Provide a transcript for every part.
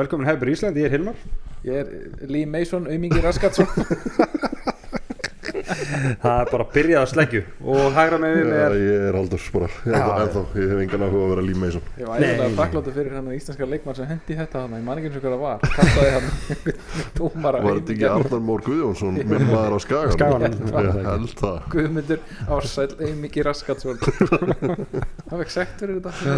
Velkomin hefur Ísland, ég er Hilmar. Ég er Lee Mason, auðmingi Raskatsson. Það er bara að byrja að sleggju. Og hægra með við Já, er ég er aldurs bara, ég, Já, ennþá, ég hef engan áhuga að vera Lee Mason. Ég var nei. þakkláttu fyrir hann íslenska leikmann sem hendi þetta hann Ég man ekki eins og hvað það var. Kastaði hann Dómara Var þetta ekki Arnar Mór Guðjónsson, minn maður á Skagan? Skaganum, já, Ég held það. Guðmundur Ársæl, auðmingi Raskatsson. Það fekk sekt fyrir þetta.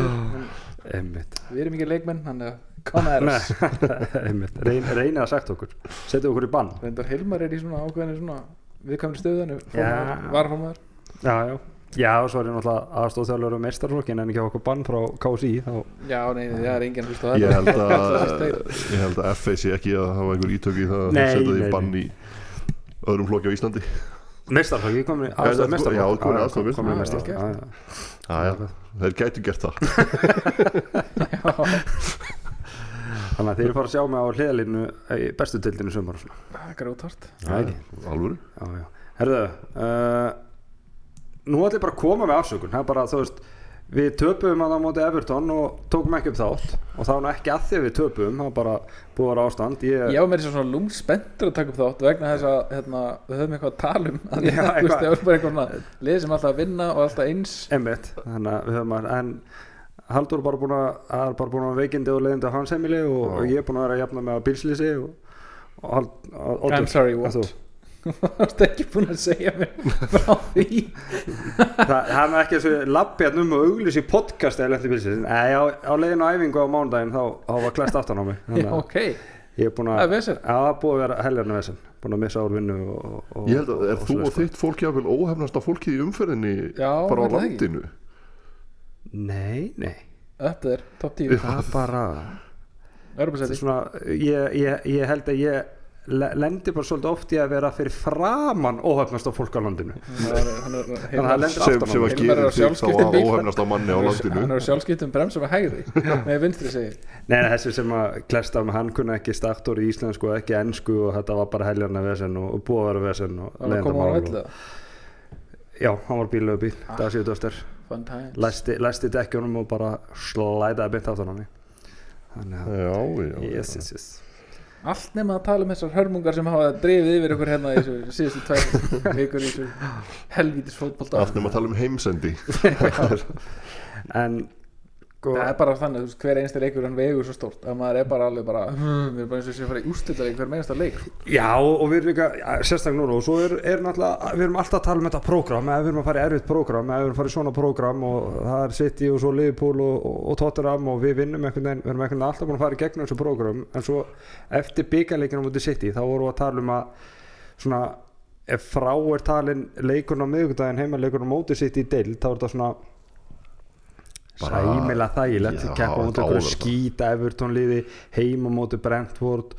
En Einmitt, Við erum ekki leikmenn, hann er Come at Nei, us einmitt. Reyn, reynið að sagt okkur. Setja okkur í bann. Reyndar Hilmar er í svona ákveðinu svona viðkvæmri stöðunni Já. Varformaður. Já, já. Já, og svo er ég náttúrulega aðstóðþjálfur og meistarflokkin en ekki hafa okkur bann frá KSI þá Já, nei, það er enginn hlust á þetta. Ég held að, Það er ég held að FA sé ekki að hafa einhver ítök í það að setja því bann í öðrum flokki á Íslandi. Meistarflokki, komin í Já, aðstóð já, komin í aðstoð komin í meistaraflokk. meistarflokk Já, Þannig að þeir fara að sjá mig á hliðalínu í bestu tildinu sumar og svona. Það er grótart Já, Já, já. Herðu, uh, nú ætlum ég bara að koma með afsökun. Það er bara, þú veist, við töpum að það móti Everton og tókum ekki upp þátt. Og það var nú ekki að því að við töpum, það var bara búið að vera ástand. Ég, Ég með þess að svona lúm spenntur að taka upp þátt vegna þess að hérna, við höfum eitthvað að tala um. Að Já, þú veist, eitthvað. það var bara eitthvað svona lið sem alltaf að vinna og alltaf eins. Einmitt, þannig að við höfum að, en Haldur bara búin að, er bara búin að veikindi og leiðindi á hans heimili og, Já. og ég er búin að vera að jafna með að bílslýsi og, og, Hald- og I'm sorry, what? Þú? Varst ekki búin að segja mér frá því Það það er ekki og lappi hérna um og auglis í podcast eða lendi bílslýsi Nei, á, á leiðinu á æfingu á mánudaginn þá, þá var klæst aftan á mig Já, Þannig að ok, ég er búin að er búið að vera helgarnu vesen Búin að missa úr vinnu og, og, Ég held að, er þú og sko. þitt fólk jáfnvel óhefnasta fólkið í umferðinni Já, bara á landinu Nei, nei. Upp þeir, top 10 Það er bara þetta er svona, ég, ég, ég held að ég le- lendi bara svolítið oft í að vera fyrir framan óhefnast á fólk á landinu. Þannig að það lendir sem, aftan á sem að er á gerir þig þá bíl. óhefnasta manni á landinu. Hann er á sjálfskiptum bremsum að hægri. Með vinstri segir Nei, nei, þessi sem að klesta með hann kunna ekki staktor í íslensku og ekki ennsku og þetta var bara heljarna vesen og, vera vesen og á og, Já, hann var bílögu bíl, Ah. það læsti, læsti dekkjunum og bara slætaði beint aftan á mig. Þannig að, Já, já, yes, yes, yes. Allt nema að tala um þessar hörmungar sem hafa drifið yfir ykkur hérna í síðustu tvær vikur í þessu helvítis fótbolta. Allt nefn að tala um heimsendi. En sko, Það er bara þannig, þú veist, hver einsta leikur hann vegur svo stórt að maður er bara alveg bara hm, við erum bara eins og sé að fara í úrslitaðleik hver einsta leik. Já, og við erum líka, já, sérstaklega núna og svo er, er náttúrulega, við erum alltaf að tala um þetta prógram, eða við erum að fara í erfitt prógram eða við erum að fara í svona prógram og það er City og svo Liverpool og, og, og Tottenham og við vinnum einhvern veginn, við erum einhvern veginn alltaf búin að fara í gegnum þessu prógram en svo eftir byggarleikina mútið City þá vorum við að tala um að svona, ef frá er talin leikurinn á miðvikudaginn heima leikurinn á mótið City í deild þá er þetta svona Sæmilega þægilegt. Keppa vera það. skýta Everton liði heima mútið Brentford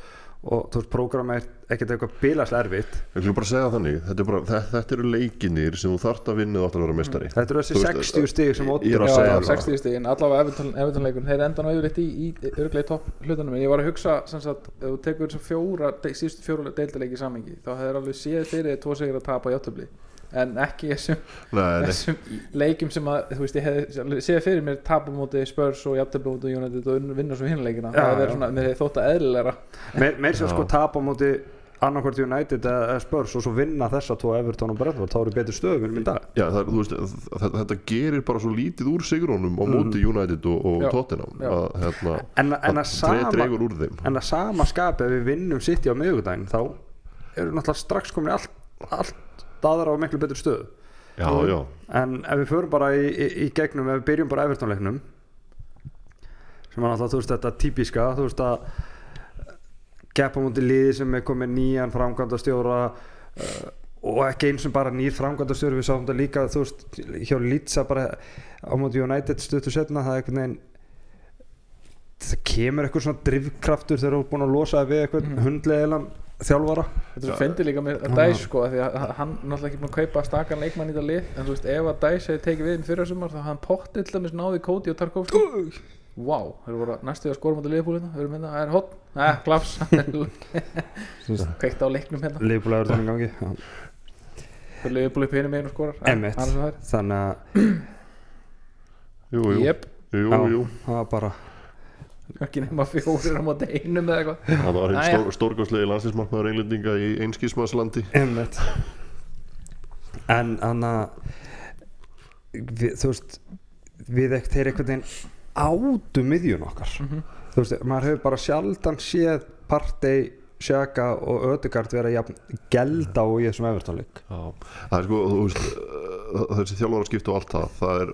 og þú veist, prógram er ekkert eitthvað bilaslega erfitt. Ég vil bara segja þannig Þetta, er bara, þetta, þetta eru leikinir sem þú þarft að vinna og átt að vera mestari Þetta eru þessi Þú veist, 60 stig sem ég Oddur er að Já, segja já, það. 60 stíðin, allavega Everton, Everton leikurinn þeir enda nú yfirleitt í, í örglega í topp hlutunum. En ég var að hugsa, sem sagt, ef þú tekur þess að fjóra, síðustu fjóra deildarleiki í samingi þá hefur alveg séð fyrir tvo sigur að tapa í játtöfli en ekki þessum, Nei, nei, þessum leikim sem að, þú veist, ég hefði séð fyrir mér tapa móti Spurs og játtöfli móti United og vinna svo hinleikina, Já, það verið svona, mér hefði þótt að meir sér Já. sko tap á móti annarkvort United eða Spurs og svo vinna þessa tvo Everton og Brentford þá eru betur stöðum í dag. Já, það, er- þú veist, þetta, þetta gerir bara svo lítið úr sigrónum á móti United og, og Mm. Já, Tottenham já. að, hérna, en, en, að sama, dregur úr þeim. en að sama skapi ef við vinnum City á miðvikudaginn þá eru náttúrulega strax komin allt, allt aðra og miklu betur stöðu Já, já, en ef við förum bara í, í, í gegnum ef við byrjum bara Everton leiknum sem er náttúrulega þú veist þetta típiska þú veist að gepa múti liði sem er komið nýjan framkvæmdastjóra uh, og ekki eins og bara nýr framkvæmdastjóri við sáum þetta líka þú veist hjá Litsa bara á múti United stuttu setna það er einhvern veginn það kemur eitthvað svona drivkraftur þegar þú er búin að losa þig við eitthvað mm. hundlegilan þjálfara. Þetta er fyndið líka með að Dæs sko af því að hann náttúrulega ekki búin að kaupa stakan leikmann í þetta lið en þú veist ef að Dæs hefði tekið við í fyrra sumar þá hafði hann pottið til dæmis náði Kóti og Tarkovski. Vá, þeir voru næstu að skora mútið liðbúlina Við erum hérna, það. Er hot, Nei, klaps. Kveikt á leiknum hérna. Liðbúlega þannig gangi já. Þeir liðbúli upp skorar Einmitt. Annars var þannig að jú, jú, jú, jú. Ekki nema fjórir á móti einum eða eitthvað. Það var einn stór, stórgóðslegi landsinsmarkmaður englendinga í einskísmaðslandi einmitt. En hann að við, þú veist við ekkert þeir einhvern veginn átu miðjun okkar. Mhm. þú veist, maður hefur bara sjaldan séð partey, sjaka og ödegard vera jafn gelda og í þessum evertónleik Já, það er sko, þú veist þessi þjálfara og allt það það er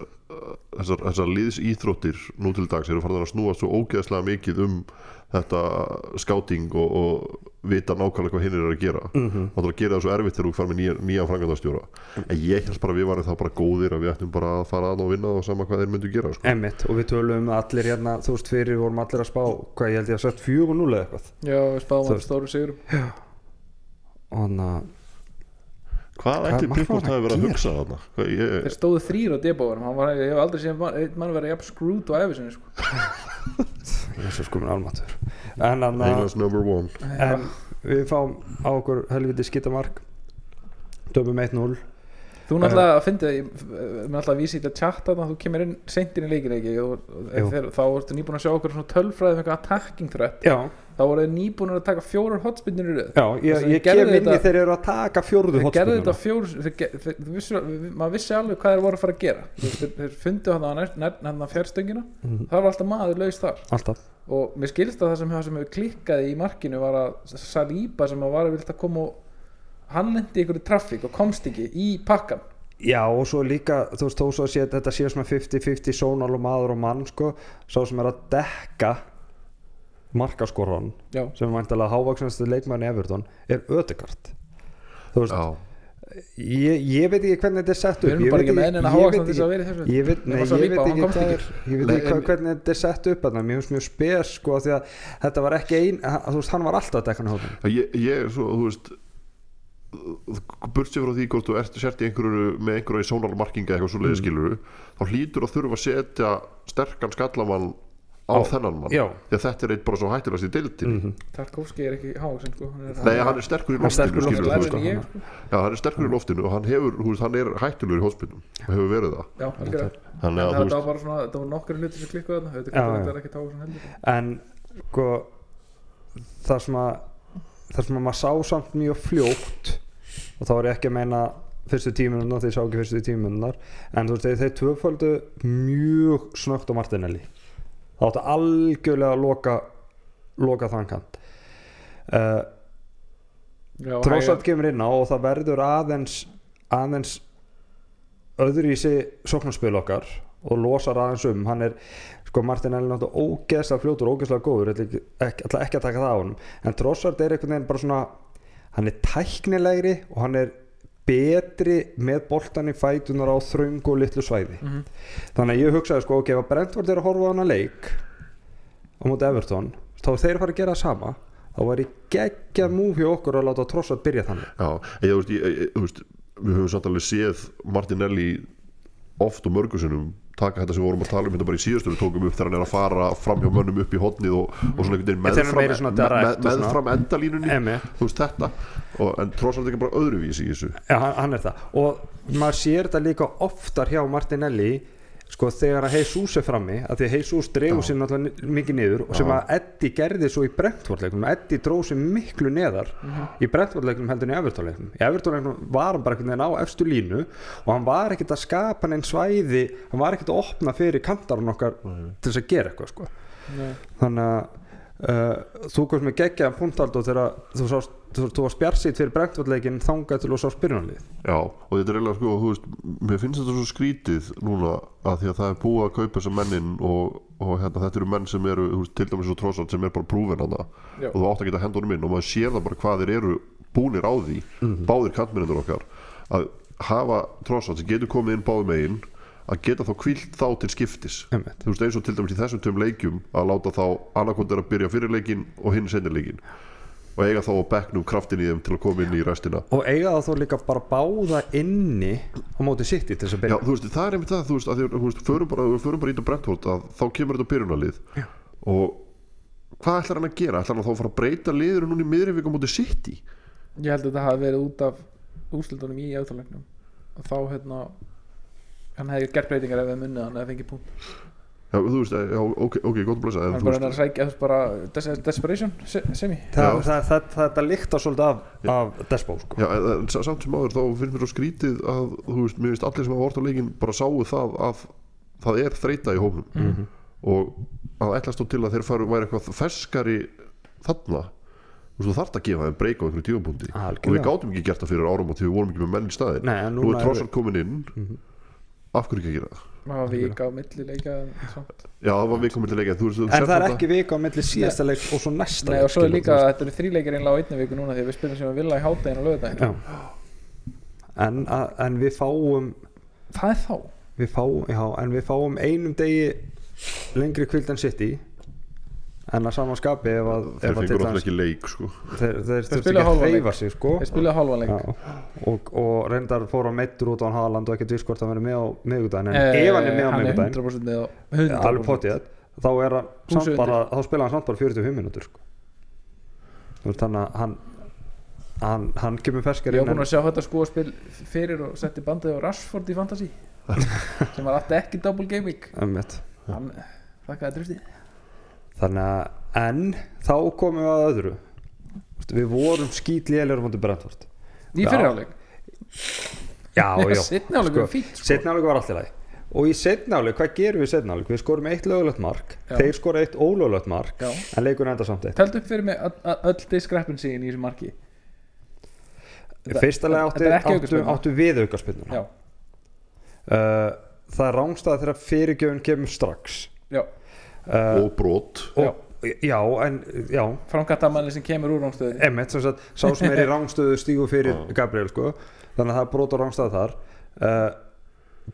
þessar, þessar liðs íþróttir nú til dags eru farin að snúa svo ógeðslega mikið um þetta skáting og, og vita nákvæmlega hvað hinn er að gera mm -hmm. og það er að gera það svo erfitt þegar þú fara með nýja, nýja frangandastjóra en ég held bara að við varum það bara góðir að við ættum bara að fara að og vinna og sama hvað þeir myndu gera sko. Emmitt, og við tölum um að allir hérna þú veist, fyrir vorum allir að spá hvað ég held ég að sett 4-0 eða eitthvað já, við spáum veist. stóru sigurum og hann að hvað markmaður Pickford að hafi verið að hugsa þarna? Ég, þeir stóðu þrýr á var, ég hef aldrei séð einn mann verið jafn skrút og æfisinni sko. þessu sko minn almatur. En one. en við fáum á okkur helviti skitamark döfum 1-0 þú náttúrulega að fyndi mér náttúrulega að vísi í þetta chat að þú kemur inn seint inn í leikin ekki? Og, þeir, þá ertu nýbúin að sjá okkur svona tölfræði með eitthvað attacking threat. Já, þá voru þeir nýbúin að taka fjórar hotspinnir í röð. Já, ég, ég kem inn í þeir eru að taka fjórðu við- maður vissi alveg hvað þeir voru að fara að gera. Þeir, þeir fundu hann að fjárstöngina Mhm. það var alltaf maður laus þar. Alltaf. Og mér skilst að það sem, það hefur klikkaði í markinu var að Saliba sem að var að vilja koma og hann lendi í einhverju traffík og komst ekki í pakkan Já og svo líka, þú veist, þó svo að sé, þetta sé svona 50-50 sónal og maður og mann sko, sá sem er að dekka markaskorran já, sem er mæntalega hávaksnastu leikmann í Everton er Ödegard þú veist, Já, ég, ég veit ekki hvernig þetta er sett upp við erum ég bara veit ekki með henni að ég veit til þess að ekki- í er hvernig þetta er sett upp mér finnst mjög spes sko þetta var ekki ein að, þú veist, hann var alltaf að dekka hann ég er svo, þú veist burtsér frá því hvort þú ert sért í einhverju með einhverju í sónarmarkinga eitthvað svo Mm. leiðskiluru þá hlýtur að þurfa að setja sterkan skallamann á Á, þennan mann já. því að þetta er eitt bara svo hættilegast í deildin Mhm. Tarkovski er ekki hávaxin sko. hann er, Nei, hann er sterkur í Hann er loftinu skilurðu, loftinu, en ég sko. Já, hann er sterkur í loftinu og hann hefur, veist, hann er hættulegur í hóspinum og hefur verið það já, að þú það veist, var bara svona, það voru nokkru hluti sem klikkuðu þarna þetta er ekki távaxin heldur en sko það sem að það sem að maður sá samt mjög fljótt og þá er ég ekki að meina fyrstu tíminunar, þeir sá ekki fyrstu tíminunar en þú veist, þeir, þeir tvöföldu mjög snögt á Martinelli. Það áttu algjörlega að loka loka þann kant. Uh, já, Trossard kemur inn á og það verður aðeins aðeins öðru í sig sóknarspil okkar og losar aðeins um. Hann er, sko Martinelli náttúrulega ógeðslega fljótur og ógeðslega góður. Ætla ekki, ekki, ekki að taka það á honum. En Trossard er einhvern veginn bara svona hann er tæknilegri og hann er betri með boltan í fætunar á þröng og litlu svæði Mhm. þannig að ég hugsaði sko ok, ef Brentford er að horfa á hana leik á móti Everton þá er þeir að fara að gera það sama þá var ég geggjað múf hjá okkur að láta Trossard byrja þannig já, ég, þú veist, ég, ég, þú veist við höfum samt alveg séð Martinelli oft og mörgusunum taka þetta sem við vorum að tala um þetta bara í síðustu við tókum upp þegar hann er að fara fram hjá mönnum upp í hotnið og, og svona einhvern veginn meðfram, með, endalínunni. Þú veist þetta. Og, en trossalt ekki bara öðruvísi í þessu. Já, hann er það. Og maður sér þetta líka oftar hjá Martinelli sko þegar að Jesus er frammi að því að Jesus dreifur sér náttúrulega mikið niður og sem að Eddie gerði svo í Brentford-leiknum Eddie dróð sér miklu neðar í Brentford-leiknum heldur en í Everton-leiknum. Í Everton-leiknum var hann bara einhvern veginn á efstu línu og hann var ekkert að skapa neinn svæði hann var ekkert að opna fyrir kantarinn okkar til þess að gera eitthvað sko. Þannig að uh, þú komst með geggjaðan punktald og þegar þú, sást, þú, þú var spjarsýtt fyrir Brentford-leikin þangað til þú sást byrjunarlið já, og þetta er eiginlega sko, þú veist mér finnst þetta svo skrítið núna að því að það er búið að kaupa þessa mennin og, og hérna, þetta eru menn sem eru veist, til dæmis svo trossalt sem er bara prúfin hana Já. og þú átt að geta hendunum inn og maður sér það bara hvað þeir eru búnir á því báðir kantmennir okkar að hafa trossalt sem getur komið inn báðum megin að geta þá kvílt þá til skiptis. Einmitt. þú veist eins og til dæmis í þessum tveim leikjum að láta þá annarkvönd er að byrja fyrir leikin og hinn senir leikin og eiga þá að bekknum kraftin í þeim til að koma inn í restina og eiga þó líka bara báða inni á móti City til þess að Já, byrja þú veist, það er einmitt það, þú veist, að því, þú veist, förum bara, við förum bara í þetta Brentford að þá kemur þetta byrjunarlið Já. og hvað ætlar hann að gera? ætlar hann þá að fara að breyta liður núna í miðri vikum mútið City? ég held að þetta hafi verið út af úrslutunum í auðvitaðleiknum og þá hérna hann hefði gert breytingar ef við munnið hann eða fengið punkt já, þú veist, já, ok, ok, gott að blessa en hann þú bara að sækja þú veist bara des desperation se- semi. Það, Já. það, það, þetta líkta svolítið af, af Despo sko. já, en, en sa- samt sem áður þá finnst mér svo skrítið að, þú veist, mér finnst allir sem hafa vort á leikin bara sáu það að það er þreita í hófnum Mhm. og að ætlast þó til að þeir faru væri eitthvað ferskari þarna þú veist, þú þarft að gefa þeim breyka á einhverju tímapunkti. Og við gátum ekki gert það fyrir árum og því við vorum ekki með menn í staðin Nei, nú er trossar komin inn. Af hverju ekki að gera það það var vika á milli leika já, það var við komin til leika en það er ekki vika á milli síðasta leik og svo næsta Nei, leik og svo er líka þetta eru þríleikir einlega á einni viku núna því við spilum sem við vilja í hátægin og að, en við fáum það er þá? við fáum, já, en við fáum einum degi lengri kvild en sitt í en að saman skapi ef að, þeir ef að fengur dæmis- ekki leik sko. þeir, þeir þurftu spila ekki að hreyfa sig sko. þeir spilaði hálfan leik Já, og, og reyndar fór á meittur út á hann Haaland og ekki dvísk hvort hann verið með á miðgudaginn en Eh, ef hann er með á hann er miðgudaginn 100% með á ja, alveg 100% potið þá er hann samt bara, þá spila hann samt bara 45 minútur sko. Þannig að hann hann, hann kemur ferskar Ég inn var búin að sjá þetta sko spil fyrir og setti bandið á Rashford í Fantasy sem var alltaf ekki double Einmitt. hann þakkaði drifti þannig að en þá komum við að öðru. Við vorum skýt lélir á móti Brentford. Í fyrirháleik já, já, setni áleik var fínt sko. setni áleik var alltaf læg og í setni áleik, hvað gerum við í setni áleik við skorum eitt lögulegt mark Já. þeir skora eitt ólögulegt mark Já. en leikur enda samt eitt. Telt upp fyrir mig öll- discrepancy í þessu marki. Fyrsta lega áttu, áttu, við aukarspilnuna Já, uh, það er rángstæð þegar fyrirgjöfun kemur strax. Já, og brot. og, já, en já. Framkattamanni sem kemur úr rángstöðin Emmett, sem sagt, sá sem er í rángstöðu stígu fyrir Gabriel sko. þannig að það er brot á rángstöðu þar. Uh,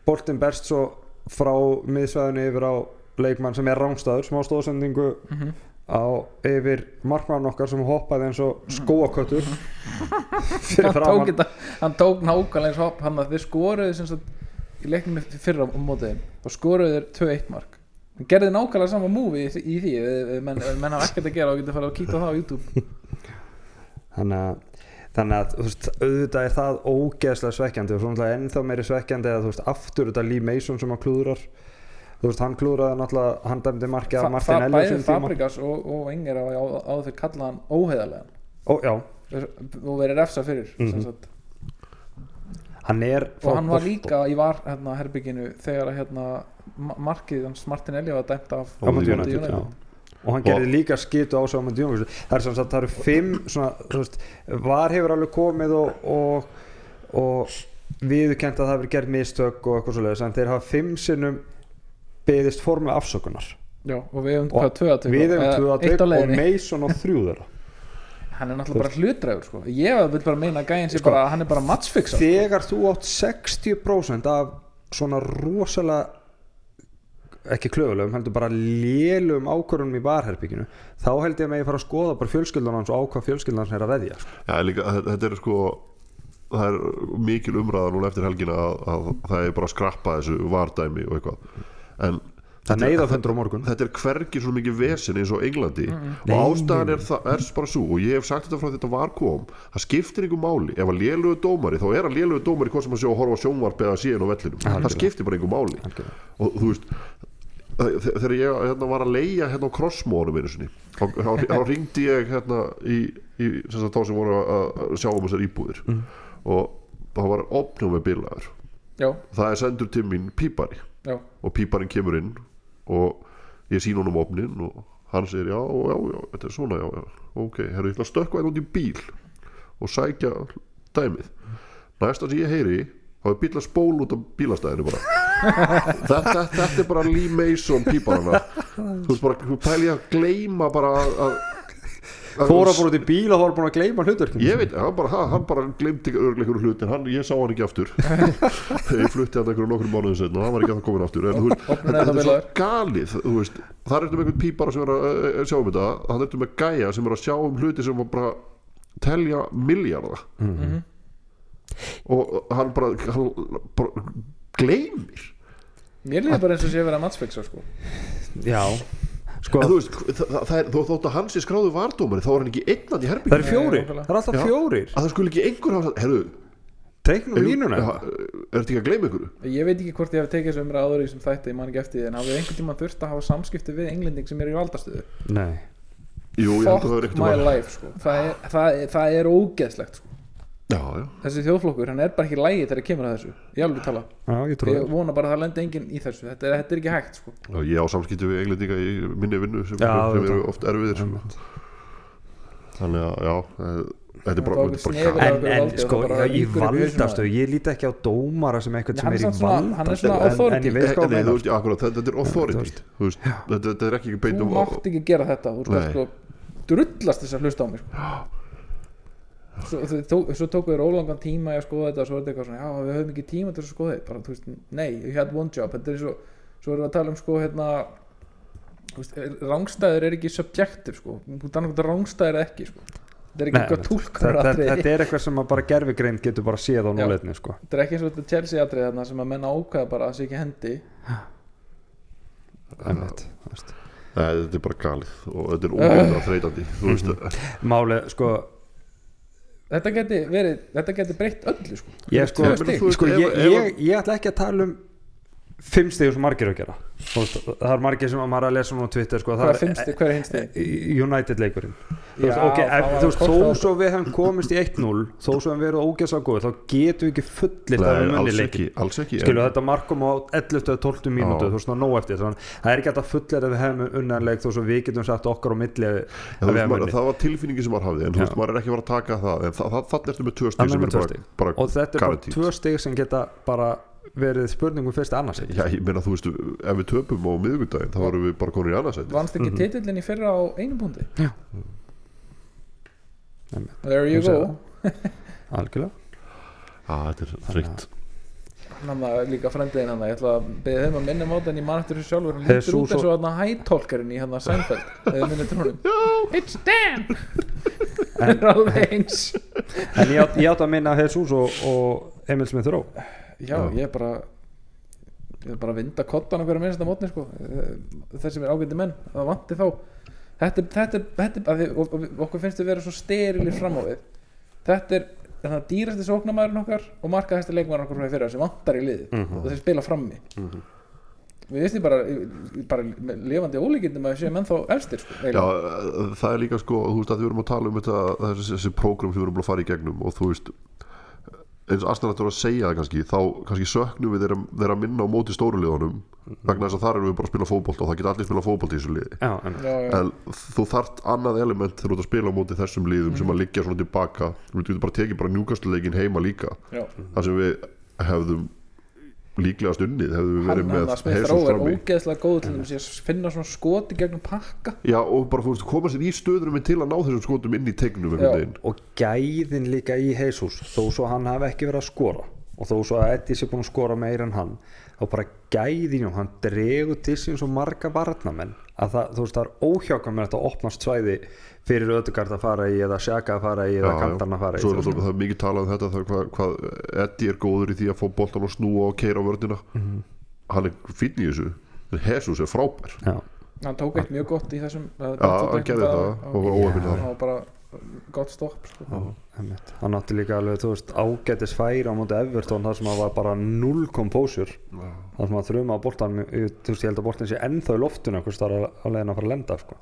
boltin berst svo frá miðsvæðinu yfir á leikmann sem er rángstöður smá stóðsendingu Mhm. á yfir markmann okkar sem hoppaði eins og skóaköttur fyrir hann þetta, hann tók nákvæmlega eins hopp. Hann að þeir skoruðu sem sagt í leiknum fyrra á mótiðin og skoruðu þeir 2-1 mark hann gerði nákvæmlega sama múvi í, því- í því menn, menn hafa ekkert að gera og getur að kíkta á það á YouTube. Þannig að Þannig að þú veist, auðvitað er það ógeðslega svekkjandi og svo náttúrulega ennþá meiri svekkjandi að þú veist, aftur þetta Lee Mason sem að klúðrar. Þú veist, hann klúðraði náttúrulega, hann dæmdi af fa Martin sínum tíma. Fabrikas og, og Enger á, á, áður fyrir kalla hann óheðarlegan Ó, og verið refsa fyrir sem sagt. Hann er og hann var líka í var hérna, herbygginu þegar að, hérna, ma- markið hans Martin Elliot var dæmt af United, United, og hann gerði líka skitu á sig það er sem sagt, það eru fimm svona, þú veist, var hefur alveg komið og, og, og viðurkent að það hefur gert mistök og eitthvað svo en þeir hafa fimm sinnum beðist formu afsökunar. Já, og við hefum tvö að að tök og Mason og þrjú þeirra hann er náttúrulega bara hlutræður sko. ég vil bara meina að gæinn sé Sko, bara hann er bara matchfixa þegar þú átt 60% af svona rosalega ekki klöfulegum, heldur bara lélum ákvörunum í barherbygginu þá held ég að mig að fara að skoða bara fjölskyldan hans og á hvað fjölskyldan hans er að veðja sko. Já, líka, þetta er sko það er mikil umræða núna eftir helgina að, að það er bara að skrappa þessu vardæmi og eitthvað en þetta er- neyða fundur á morgun. þetta er hvergi svo mikið vesen eins og Englandi. Nei, og ástæðan er, það, er bara svo og ég hef sagt þetta frá þetta var kom það skiptir einhver máli, ef að lélugu dómari þá er að lélugu dómari hvort sem að sjá að horfa sjónvarp eða síðan á vellinum, það Algjörlega. skiptir bara einhver máli. Algjörlega. og þú veist þe- þegar ég hérna, var að leia hérna á krossmónum einu sinni þá, ringdi ég hérna í, í sem þá sem voru að, að sjá um þessar íbúðir. Mm. og það var opnum með bilaður. Já, það er sendur til mín pípari. Já, og píparinn kemur inn og ég sín honum opnin og hann segir já, já, já, þetta er svona já, já, ok, herru, ég ætla að stökkva einn út í bíl og sækja dæmið. Næsta sem ég heyri þá er bíl að spól út af bílastæðinu bara. Þetta, þetta er bara Lee Mason píparana þú veist bara, þú pæli að gleyma bara að, fóra bara út í bíl og þá var búin að gleyma hlutverkinu. Ég veit, hann bara, hann, bara glemdi örglega einhverju hlutin, hann, ég sá hann ekki aftur. Ég flutti hann einhverju nokkrum mánuðin setna og hann var ekki að það komin aftur. En þetta er það er svo galið þú veist, þar ertu með einhvern pípara sem er að uh, sjá um þetta, hann ertu með gæja sem er að sjá um hluti sem var bara telja milljarða. Mhm. og hann bara, hann bara gleymir. Mér líður bara eins og sé að vera matchfixa sko. já, sko en þú veist, það, það, það er, þó, þótt að hann sé skráðu vardómari þá er hann ekki einnan í það herbyggju eru fjórir, það eru alltaf Já. fjórir að það skulle ekki einhver hafa sagt, herru teiknum línuna Er þetta ekki að gleyma ykkur? ég veit ekki hvort ég hef tekið þessu umræð áður í þessum þætti, ég man ekki eftir því en hafið einhvern tímann þurft að hafa samskipti við englending sem er í valdastöðu nei Jú, ég held að það er fuck ekkert my life sko. það, er, það, er, það er ógeðslegt sko. Já, já. Þessi þjóðflokkur, hann er bara ekki lægi þegar kemur að þessu ég alveg tala, já, ég ég vona bara að það lendi enginn í þessu. Þetta er, þetta er ekki hægt sko. Já, Ég á samskipti við englendinga í minni vinnu sem, Já, sem eru oft erfiðir sko. Þannig að, já Þetta bara, Það er bara af- en, en sko, það bara í valdastöðu ég líti ekki á dómara sem eitthvað sem er í er valdastöðu þetta, er authority þetta, er ekki beint þú um mátt ekki gera þetta þú sko drullast þess að hlusta á mig sko. Svo, þau tó, svo tóku þér ólangan tíma í að skoða þetta og svo er þetta eitthvað svona, já við höfum ekki tíma til að skoða þetta. Bara, þú veist, nei, you had one job. Þetta er svo, svo erum við að tala um sko hérna þú veist, rángstæður er ekki subjective sko, þú er annað rángstæður eða ekki sko. Þetta er ekki eitthvað þetta, túlkunar þetta, er eitthvað sem að bara gerfigreind getur bara séð á núleitni sko. þetta er ekki eins og þetta Chelsea atrið þarna sem að menna ákveða bara að sé ekki hendi. Veist. Nei, þetta er bara galið og þetta er ógeðlega þreytandi þú veist, Málið, sko þetta geti verið, þetta geti breytt öllu sko. Ég, sko, sko, ég, ég, ég ætla ekki að tala um fimm stigur sem margir að gera. Það er margir sem að maður að lesa núna á Twitter sko, hvað það er fimmsti, hvað er hinsti United leikurinn Já, ok, það ef, þú veist, þó svo við hefum komist í 1-0 þó svo við hefum verið ógeðslega góð þá getum við ekki fullir það Nei, við munni alls leikin ekki, alls ekki skilu þetta markum á 11. eða 12. mínútu þú veist ná nóg eftir þannig að það er ekki hægt að fullir að við hefum unnanleik þó svo við getum sagt okkar á milli að þú við veist, maður, það var tilfinningi sem maður hafði en þú veist, maður er ekki að fara að taka það en það, ertu með tvö stíð sem er bara, stig. bara og þetta er bara tvö stig sem geta bara verið spurningum fyrst annars Já, ég meina, þú veist, ef við töpum á miðvikudaginn þá erum við bara konur í annarsæti vannst ekki titillin í fyrra á einu búndi Já. There you go. algjörlega. Já, þetta er þreytt hann var líka frendiðin hann ég ætla að beða þeim að minna máta en ég man eftir þessu sjálfur. Hann lítur Jesus. út eins og hann hættólkarinn í hann að Seinfeld eða minni trónum it's Dan! Það er alveg eins. en ég átt, ég átt að minna Jesus og, og Emil Smith Rowe. Já, ég er bara ég er bara að vinda kottan okkur að minnsta mótni sko. þessi er ágændi menn það vanti þá þetta, er- þetta, er- þetta, er- að við, og, og okkur finnst við vera svo sterilir fram á við. Þetta er þannig að dýrasti sóknarmæðurinn okkar og markaðasti leikmæðurinn okkar frá því fyrra sem vantar í liði og þeir spila frammi við veistum bara, bara með lifandi ólíkindum að við séum ennþá efstir sko, Já, það er líka sko, þú veist að við erum að tala um þetta, þessi, þessi prógram sem við erum búin að fara í gegnum og þú veist eins og Arsenal ættur að segja það kannski þá kannski söknum við þeirra, þeirra minna á móti stóru liðunum vegna þess að þar erum við bara að spila fótbolt og það geta allir spila fótbolt í þessu liði já, en, já, já. en þú þart annað element þegar þú ert að spila á móti þessum liðum sem að liggja svona tilbaka við getum bara tekið bara njúkastuleikin heima líka já. þar sem við hefðum líklega stunnið hefðum við verið með að Rowe er ógeðslega góð til þess að finna svona skoti gegnum pakka. Já og bara þú veist koma sér í stöðurum til að ná þessum skotum inn í tegnum og gæðin líka í Jesus þó svo hann hafi ekki verið að skora og þó svo að Eddie sé búin að skora meira en hann þá bara gæðin og hann dregur til sín svo marga varnamenn að það, þú veist, það er óhjákamilegt að opnast svæði fyrir ödugard að fara í eða sjaka að fara í eða kantarna að fara í Svo er það er mikið talað um þetta hvað, hvað Eddie er góður í því að fá boltan og snúa og keira á vördina Mhm. hann er fínn í þessu. En Jesus er frábær. Já. hann tók eitt mjög gott í þessum Já, hann gerði það og var óöfinn það þar. var bara gott stopp sko. Hann átti líka alveg þú veist, ágætis færi á móti Everton þar sem það var bara null composure. Þar sem það þrjum á boltan þú veist ég held að boltan sé ennþá í loftinu hvers það er að leiðin að fara að lenda sko.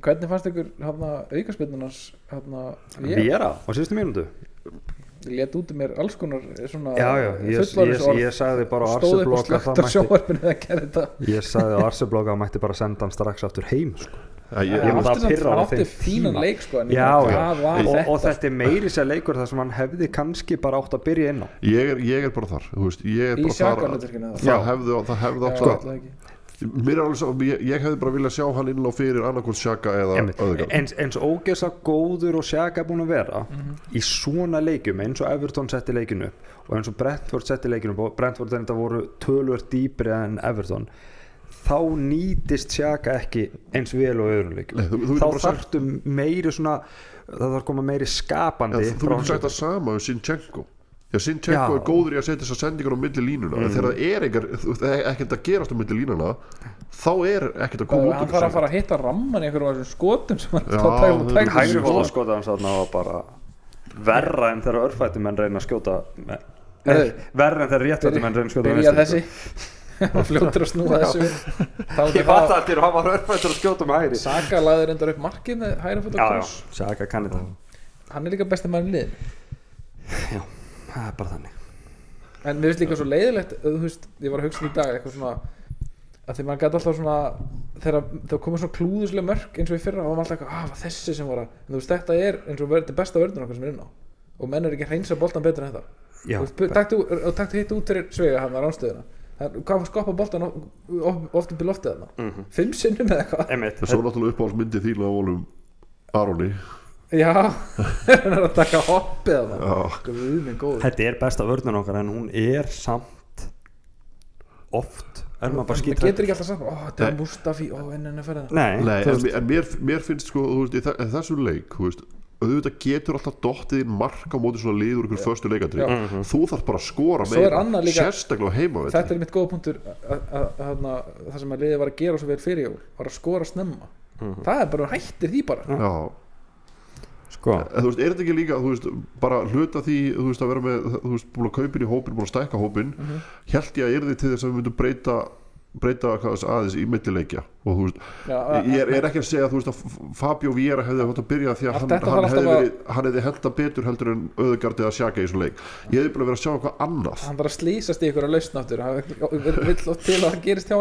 Hvernig fannst ykkur hérna, aukaspilnunars hérna, ég, Viera á síðustu mínútu. Ég let út í mér alls konar svona já já, ég, ég, ég sagði bara á stóð upp og Arseblog að slögt á það mætti ég sagði á Arseblog að það mætti bara senda hann strax aftur heim sko. Já, ég, Ég átti þeim fínan tíma. leik sko, já, já. Og, og þetta er meiri sér leikur þar sem hann hefði kannski bara átt að byrja inn á. Ég, er, ég er bara þar þú veist, ég er í bara þar að- sjakarluturkinu það hefði, átt sko, að mér er alveg svo, ég, ég hefði bara viljað sjá hann inn á fyrir annarkvort sjaka eða öðgard eins, eins ógeðsa góður og sjaka búin að vera Mhm. í svona leikjum eins og Everton setti leikinu og eins og Brentford setti leikinu og Brentford þetta voru tölvöld dýpri en Everton þá nýtist sjaka ekki eins vel og öðrum leikjum. Nei, þú- þú þá þarftu meiri svona það þarf að koma meiri skapandi þú frá getur sagt það sama um Sinchenko Já, Sinchenko er góður í að setja þessar sendingar á milli línuna. En þegar það er ekkert, þú veist, ekkert að gerast á milli línuna þá er ekkert að koma út hann úr þarf að fara að hitta ramman í einhverjum af þessum skotum sem hann tækla það er tækla hægri hægri fót. fótaskota hans þarna var bara verra en þegar örfættum menn reyna að skjóta verra en þegar réttfættum menn reyna að skjóta byrja þessi. Og fljótur að snúa þessu. Ég er fatt það allir að hann var örfættur að skjóta með hægri. Saka laður endar upp markið með hæra fót já, og já, kross Sjaka kann er það er bara þannig. En mér finnst líka svo leiðilegt þú veist, ég var að hugsa í dag eitthvað svona að því maður gæti alltaf svona þegar það komið svona klúðuslega mörk eins og í fyrra og maður alltaf eitthvað, ah, var þessi sem var að en þú veist, þetta er eins og verður þetta besta vörðun okkar sem er inn á. Og menn er ekki að hreinsa boltan betur en þetta. Og taktu hitt út fyrir svega hann að ránstöðuna Það- hvað skoppa boltan oft upp í loftið þarna? Mhm, fimm sinnum eða eitthvað. En svo náttúrulega uppáhaldsmyndi þín að volum Aroni já, hann er að taka hoppið þetta er besta vörðun okkar en hún er samt oft er maður bara það skýt getur ekki alltaf sagt, ó, þetta er. Mustafi ó, enn enn að ferða nei, Nei, en, en mér, mér finnst sko þú veist, í þe- þessu leik þú veist, auðvitað getur alltaf dottið inn mark á móti svona liður ykkur föstu leikandri Já. Mhm. þú þarf bara að skora meira sérstaklega á heima þetta er mitt góða punktur að- að- að- þarna, það sem að liðið var að gera svo vel fyrir jól var að skora snemma. Mhm. það er bara hættir því bara. Já, en þú veist, er þetta ekki líka veist, bara hluta því, veist, að vera með þú veist, búin að kaupin í hópin, búin að stækka hópin Mhm. held ég að er þið til þess að við myndum breyta breyta hvað þess aðeins í millileikja. Og þú veist, Já, ég er, er ekki að segja þú veist að Fabio Viera hefði hótt að byrja því að hann, hann, hefði að- verið, hann hefði henda betur heldur en auðgard eða sjaka í þessum leik. Ég hefði bara verið að sjá eitthvað annað. Hann þarf að slýsast í ykkur að lausna aftur hann vill vill oft til að það gerist hjá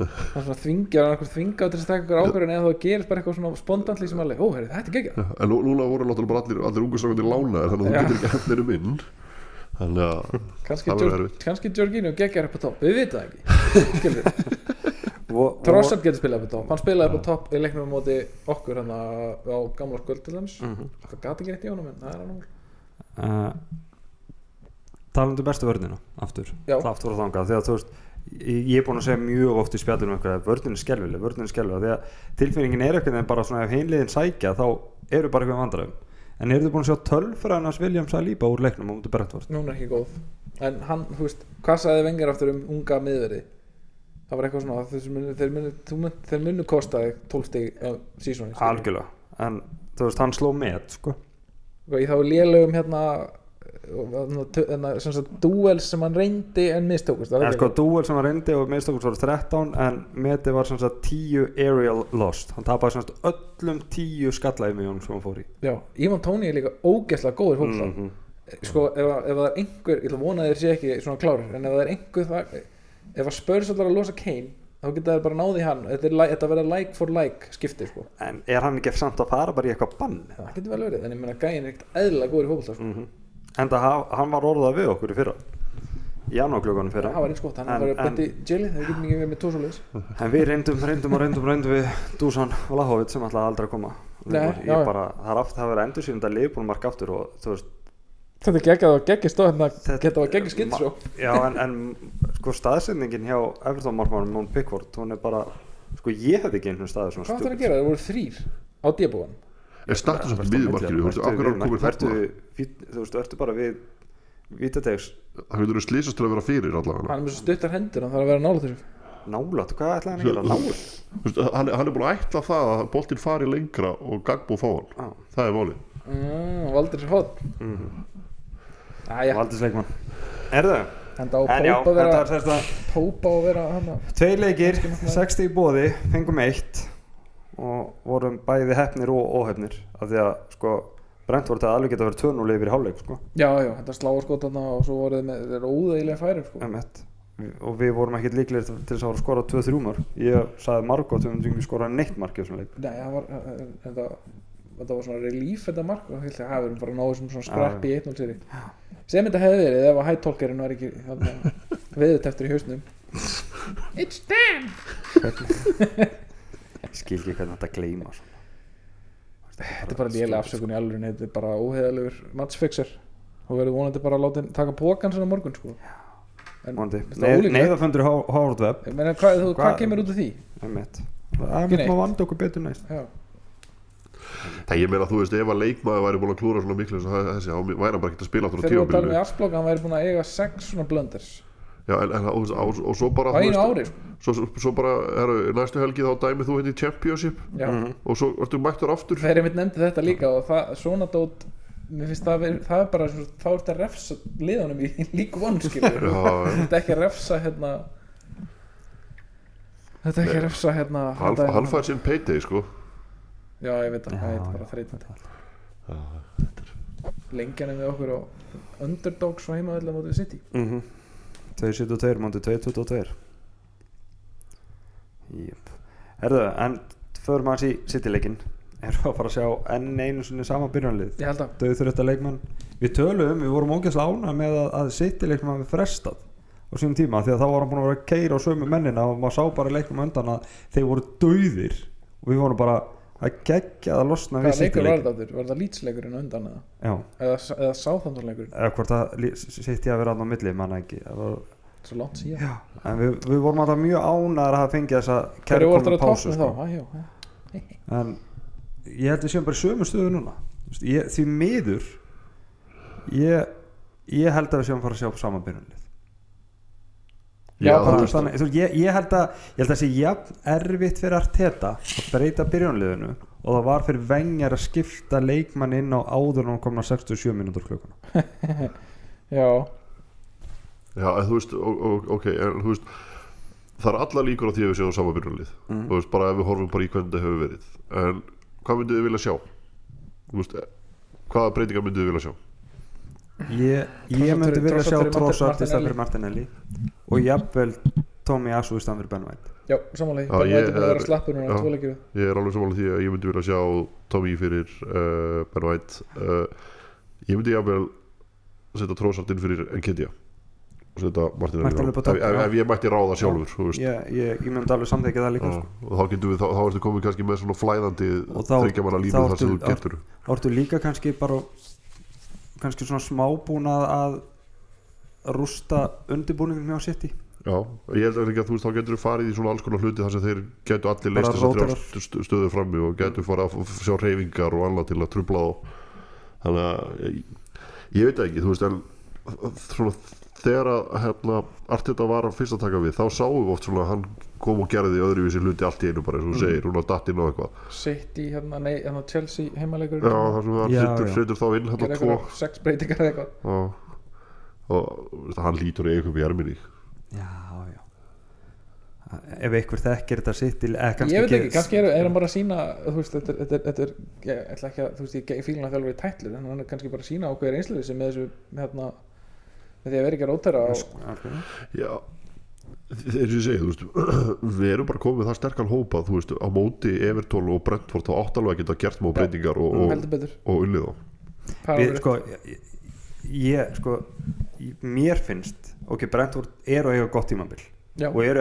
honum hann svona þvingjar hann eitthvað þvinga til þess að taka ykkur ábyrðin eða það gerist bara eitthvað svona spontantli sem alveg, ó, herri, þetta er geggjað en nú, núna voru náttúrulega bara allir, allir ungu strákandi lánaðir þannig að Já. þú getur ekki hendur um inn þannig að kannski, Það verður erfitt. kannski Georgino geggjar upp á topp við vitum það ekki Skilurðu? og- Trossard getur spilað upp á topp hann spilaði upp á topp í leiknum á móti okkur hann á gamla skvöld til dæmis Mhm. það gati ekki rétt í honum en það er hann uh, talandi um bestu vörnina aftur, Já. aftur og þangað þegar þú veist ég er búin að segja mjög oft í spjallinu eitthvað að vörnin er skelvileg, vörnin er skelvileg því að tilfinningin er eitthvað en bara svona ef heimliðin sækja þá eru bara eitthvað vandræðum. En eru þið búin að sjá tölfræðinars William Saliba úr leiknum á mútið Brentford? Hún er ekki góð. En hann, þú veist, hvað sagði Vengar aftur um unga miðverði? Það var eitthvað svona þeir munu, þeir munu, þú mun, þeir munu kosta þig 12 stig á sísóni algjörlega, en þú veist hann sló met sko, í þá lélögum hérna, sem sagt, duels sem hann reyndi en mistókust það en sko dúel sem var reyndi og minnstakus var 13 en meti var sem sagt 10 aerial lost, hann tapaði sem sagt öllum 10 skallaðum sem hann fór í já, Ivan Tóni er líka ógeðslega góður fólk mm Mhm. sko, ef, ef það er einhver ég vona þeir sé ekki svona klárir en ef það er einhver það, ef að Spurs allar að losa Kane þá geta þeir bara náði hann þetta, er, þetta verða like for like skipti sko. en er hann ekki samt að fara bara í eitthvað bann það getur vel verið, en ég meina gæin er ekkert eðlilega góður í fólk sko. mm en það hann var orðað við okkur í fyrra. Janúarklökunum fyrra. Það var eins gott, hann En- var en- í jaili það getur mikið verið með tósulegis en við reyndum, reyndum og reyndum, reyndum við Dusan Vlahovic sem ætlaði aldrei að koma. Nei, já. ég bara, það er aftur það að vera endur síðan að liðbúlmark aftur og þú veist þetta er geggjað og geggjað stóð hérna Þetta- geta var geggjað skilt svo já en, en sko staðsendingin hjá Everton markmannum Món Pickford hún er bara sko ég hefði ekki einhvern svona hvað það að gera, það voru þrýr á débúan er startu samt akkur er hann komin þarna? Þú veist, verður bara við vítategs það getur slýsast til að vera fyrir allavega? Hann er með svo stuttar hendur, hann þarf að vera nála þessu. Nálat, hvað ætlaði hann að gera? Nálat Þú veist, hann, hann er búin að ætla það að boltinn fari lengra og Gagbo fá hann. Já. það er málið. Mm, valdur sér hótt Mhm. Æja, Valdisleikmann Erðu? henda á En já, Pópa að þetta vera er Pópa að vera hann Tveir leikir, 60 í bóði, fengum eitt og vorum bæði hefnir og óhefnir af því að sko Brentford hefði alveg geta verið 2-0 yfir í hálfleik sko, já, já, þetta sláa skot þarna og svo voruð með, þeir eru óðeilega færir sko. M1 og við vorum ekkert líklegir til þess að að skora 2-3 mörg ég sagði Margot við myndum ekki skora neitt mark í þessum leik. Nei, það var en- þetta, þetta var svona relief þetta mark og það að verið bara náðu sem svona skrappi í 1-0 seri sem þetta hefði verið ef að hættólkerinn var ekki veðut eftir í hausnum. It's Dan ég skil ekki hvernig þetta svona. Þetta er bara lélega afsökun í alveg þetta er bara óheðalegur matchfixer. Og verður vonandi bara að láta hann taka pókan sinna morgun sko. Webb. Ég meina, hvað, þú, Hvað- hvað kemur út af því? M1 það er maður vanda okkur betur næst. Já. það ég meina þú veist ef að leikmaður væri búin að klúra svona miklu eins og það- þessi þá væri hann bara ekki að spila aftur á Þegar við varum að tala um tímabilinu. í Arsblok hann væri búin að eiga sex svona blunders Já, en, en, og, og, og svo bara á einu ári svo, svo, bara er, næstu helgi þá dæmið þú hindi í championship. Mhm. og svo ertu mættur aftur. Þegar ég mitt nefndi þetta líka og það, svona dót mér finnst það, það er bara svo, þá er þetta að refsa liðanum í líku já. þetta er ekki að refsa hérna þetta er ekki að refsa hérna hann fær sinn payday sko. Já ég veit Já, það er bara þreytandi Já, lengjan er með okkur á underdogs og heimaðlega mótið City. Mhm 2.72 mándi 2.22 Jöp Herðu, en förum aðeins í City-leikin Erum við að fara að sjá enn einu sinni sama byrjanlið ég held að leikmann Við töluðum, við vorum ógæslega ána með að, að City-leiknum hafi frestað á sínum tíma því að þá var hann búin að vera að keira á sömu mennina og maður sá bara á undan að þeir voru dauðir og við vorum bara að gegja að losna við hvaða leikur var þetta lýtsleikurinn undan eða, eða, eða sáþandunleikurinn eða hvort það City að vera aðná milli, manna ekki. Það var, svo langt síðan. Já, en við, við vorum alltaf mjög ánæðar að hafa fengið þessa að pásu sko. En ég held við séum bara sömu stöðu núna. Ég, því miður ég, ég held að við séum að fara að sjá saman Já, þú bara, þannig, þú veist, ég, ég held að ég held að það sé jafn erfitt fyrir Arteta að breyta byrjunliðinu og það var fyrir vengjar að skipta leikmann inn á áður en hann kom á 67 mínútur klukkuna já, Já, þú veist, ok, en þú veist það er alla líkur á því að við séum sama byrjunlið Mhm. þú veist, bara ef við horfum bara í hvernig það hefur verið en hvað myndið þið vilja sjá? Þú veist, hvaða breytingar myndið þið vilja sjá? ég, ég myndi vilja sjá Trossard fyrir Martinelli. Og jafnvel Tommy Asu í stað fyrir Ben White já, samanlega það ég er búin að vera er- slappur núna já. tvoleikir Ég er alveg samanlega því að ég myndi vilja sjá Tommy fyrir uh, Ben White uh, ég myndi jafnvel setja Trossard inn fyrir Enkedia og setja á. á topp, ef, ef, ef ég mætti ráða sjálfur þú veist ég, ég, ég myndi alveg samþekja það líka Já, sko. og þá getum við, þá, þá ertu komið kannski með svona flæðandi Og þá- þryggja manna þá línu þar sem þú getur þá ertu líka kannski bara kannski svona smábúin að, að rústa undirbúningum hjá City? Já, ég held að líka, þú veist, þá getur við farið í svona alls konar hluti þar sem þeir getur allir leist þess að stöðu frammi og getur farið að sjá reyfingar og annað til að trubla þá. Þannig að ég, ég veit það ekki, þú veist, en svona þegar að hérna, Arteta var að fyrst að taka við, þá sáum við oft svona að hann kom og gerði öðruvísi hluti allt í einu bara eins og þú segir, hún á dattinn og eitthvað. City, hérna, nei, hérna Chelsea heimaleikur Já, þar sem Já, setur, þá inn hérna tvo. sex breytingar eða eitthvað og, hann lítur í eitthvað í erminni já, já. Ef einhver þekkir þetta City eða kannski ég veit ekki, kannski er, er hann bara að sína þú veist, þetta, er- þetta, þetta ég ætla ekki að, þú veist, ég fílum að þjálfur í tætlir en hann er kannski bara að sína ákveðir einslega sem með þessu, með hérna með því að vera ekki að Algjörlega. Já, eins og ég segi, þú veist við erum bara komið það sterkan hópa þú veist, á móti Evertón og Brentford þá áttalvað að geta gert má breytingar og, unnið þá. Við, sko, ég, ég sko mér finnst ok, Brentford er að eiga gott tímabil Já. og eru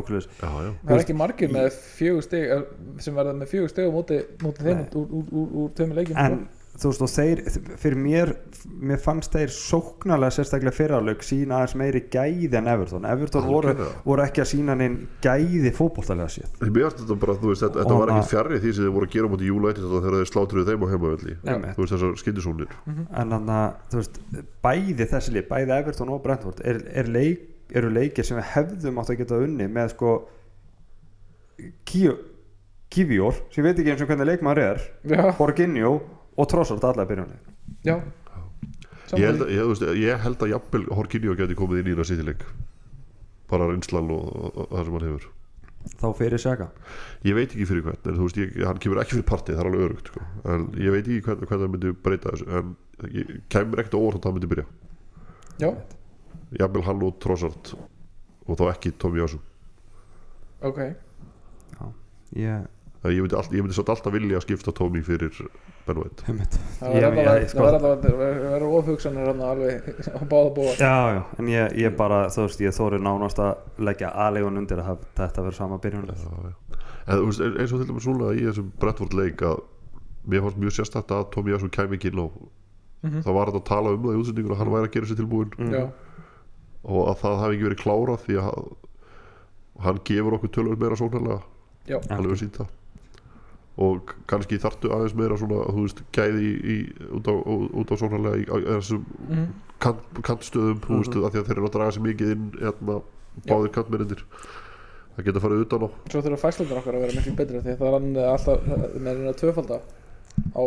okkur þess. Já, já, það er ekki margir með fjögur stig eh, sem verða með fjögur stig á móti, móti þeim úr, úr, úr, úr tveimur leikjum. En þú veist og þeir fyrir mér, mér fannst þeir sóknarlega sérstaklega fyrirháleik sína aðeins meiri gæði en Everton. Everton voru, Algjörlega. voru ekki að sína neinn gæði fótboltalega séð. Því mér finnst þetta bara, þú veist, þetta, þetta var ekki fjarrri því sem þið voru að gera júla eitthvað þegar þeir slátruðu þeim á heimavelli. Þú veist, þessar skyndisónir Mhm. en þannig að þú veist bæði þessi lið, bæði Everton og Brentford er, er leik, eru leikir sem við hefðum átt að geta unni með sko Kivjór sem ég veit ekki eins og hvernig leikmaður er Borginjó og Trossard allar byrjunni já. Ég held, að, ég, þú veist, ég held að jafnvel Horkinjó geti komið inn í það sýtileik bara reynslan og, og, og það sem hann hefur. Þá fyrir Saka ég veit ekki fyrir hvern, en þú veist, ég, hann kemur ekki fyrir partið, það er alveg örugt sko. en ég veit ekki hvern, hvern það myndi breyta þessu en ég kemur ekkert óvart að það myndi byrja. Já, jafnvel hann og Trossard og þá ekki Tommy Asu. Ok. Ég, En ég myndi, all, ég myndi satt alltaf vilja að skipta Tommy fyrir Ben White. Það Ég- verður það það ofhugsanir alveg á báða búa já, já, en ég, ég bara þú veist, ég þóri nánast að leggja aðlegun undir að hafa- þetta verður sama byrjunlega Já, já. en þú veist, eins og til dæmis svona í þessum Brentford leik að mér fannst mjög sérstætt að Tommy Asu kæmi ekki inn á Mhm. það var að tala um það í útsendingur að hann væri að gera sér tilbúin já, og að það hafi ekki verið klárað því að hann- hann gefur okkur tölvöld meira sóknarlega já, hann hefur sínt það og kannski þartu aðeins meira svona þú veist gæði í, í, út á, út á sóknarlega í, þessum Mhm. kant, kantstöðum þú veist Mhm. að því að þeir eru að draga sér mikið inn hérna, báðir kantmennir það geta farið utan á svo þurfa fæslunar okkar að vera miklu betri því að það er hann alltaf með hérna tvöfalda á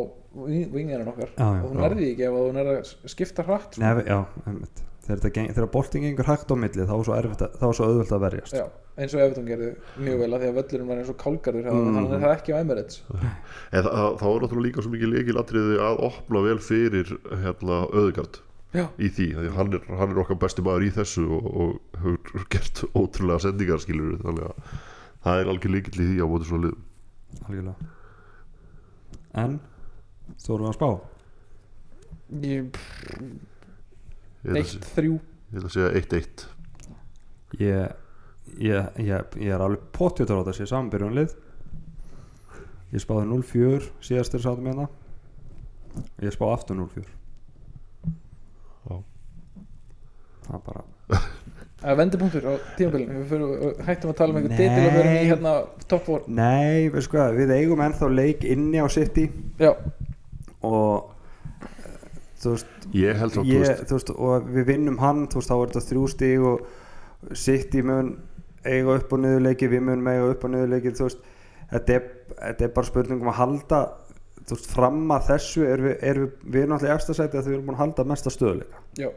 vinginarinn okkar Já, já. og þú nærði ekki ef þú nærði að skipta hratt sko. Nei, við- já, einmitt þegar, geng- þegar bolting gengur hægt á milli þá er svo, erfitt að, þá er svo auðvelt að verjast. Já, eins og Evertón gerðu mjög vel að því að völlurinn var eins og kálgarður Mm. mm. þannig er það ekki á Emirates. En það, þá er náttúrulega líka svo mikið leikilatriði að opna vel fyrir hérna auðgard Já, í því, því að hann er, hann er okkar besti maður í þessu og, og hefur gert ótrúlega sendingar skilur þannig að það er algjör líkill í því á móti svona liðum. Algjörlega. En þú við að spá? Ég, ég held að eitt, sé- þrjú. ég held að segja 1-1 ég, ég, ég, ég er alveg pottjötur á þessi samanbyrjunlið ég spáði 0-4 síðastir sátum hérna. Ég spá aftur 0-4 Já. það er bara að vendipunktur á tímabilinu. Við fyrir, hættum að tala um einhver titil og fyrir í hérna top 4 nei, við, sko, við eigum ennþá leik inni á City. Já, og þú veist ég held þú ég, veist þú veist, og við vinnum hann þú veist, þá er þetta þrjú stíg og City mun eiga upp og niðurleiki við mun eiga upp og niðurleiki þú veist, þetta er, þetta er bara spurning um að halda þú veist, fram að þessu er við, er við, við erum alltaf í eftir sæti að við erum búin að halda mesta stöðuleika já.